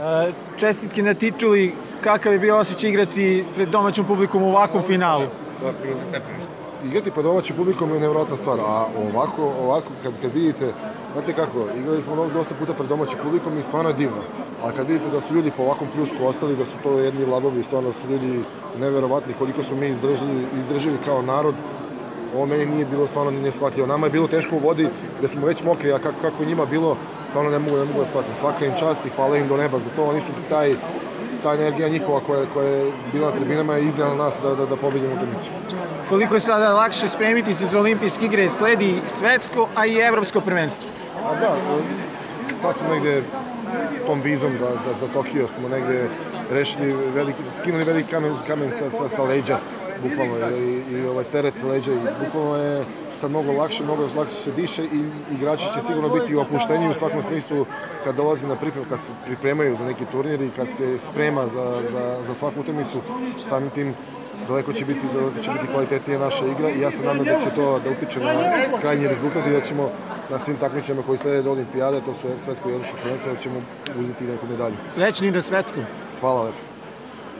E, čestitke na tituli, kakav je bio osjećaj igrati pred domaćom publikom u ovakvom finalu? igrati pred domaćom publikom je nevjerojatna stvar, a ovako, ovako kad, kad vidite, znate kako, igrali smo mnogo dosta puta pred domaćom publikom i stvarno je divno. A kad vidite da su ljudi po ovakvom pljusku ostali, da su to jedni vladovi, stvarno su ljudi neverovatni koliko su mi izdržljivi, izdržili kao narod, ovo meni nije bilo stvarno nije shvatio. Nama je bilo teško u vodi da smo već mokri, a kako, kako njima bilo, stvarno ne mogu, ne mogu da shvatim. Svaka im čast i hvala im do neba za to. Oni su taj, ta energija njihova koja, koja je bila na tribinama je iznela nas da, da, da pobedimo utakmicu. Koliko je sada lakše spremiti se za olimpijske igre, sledi svetsko, a i evropsko prvenstvo? A da, e, sad smo negde tom vizom za, za, za Tokio smo negde rešili, veliki, skinuli veliki kamen, kamen sa, sa, sa leđa, bukvalno, i, i ovaj teret leđa, i bukvalno je sad mnogo lakše, mnogo lakše se diše i igrači će sigurno biti u opušteniji u svakom smislu kad dolaze na pripremu, kad se pripremaju za neki turnir i kad se sprema za, za, za svaku utakmicu, samim tim daleko će biti, daleko će biti kvalitetnija naša igra i ja se nadam da će to da utiče na krajnji rezultat i da ćemo na svim takmičenjima koji slede do olimpijade, to su svetsko i evropsko prvenstvo, da ćemo uzeti neku medalju. Srećni na svetskom. Hvala lepo.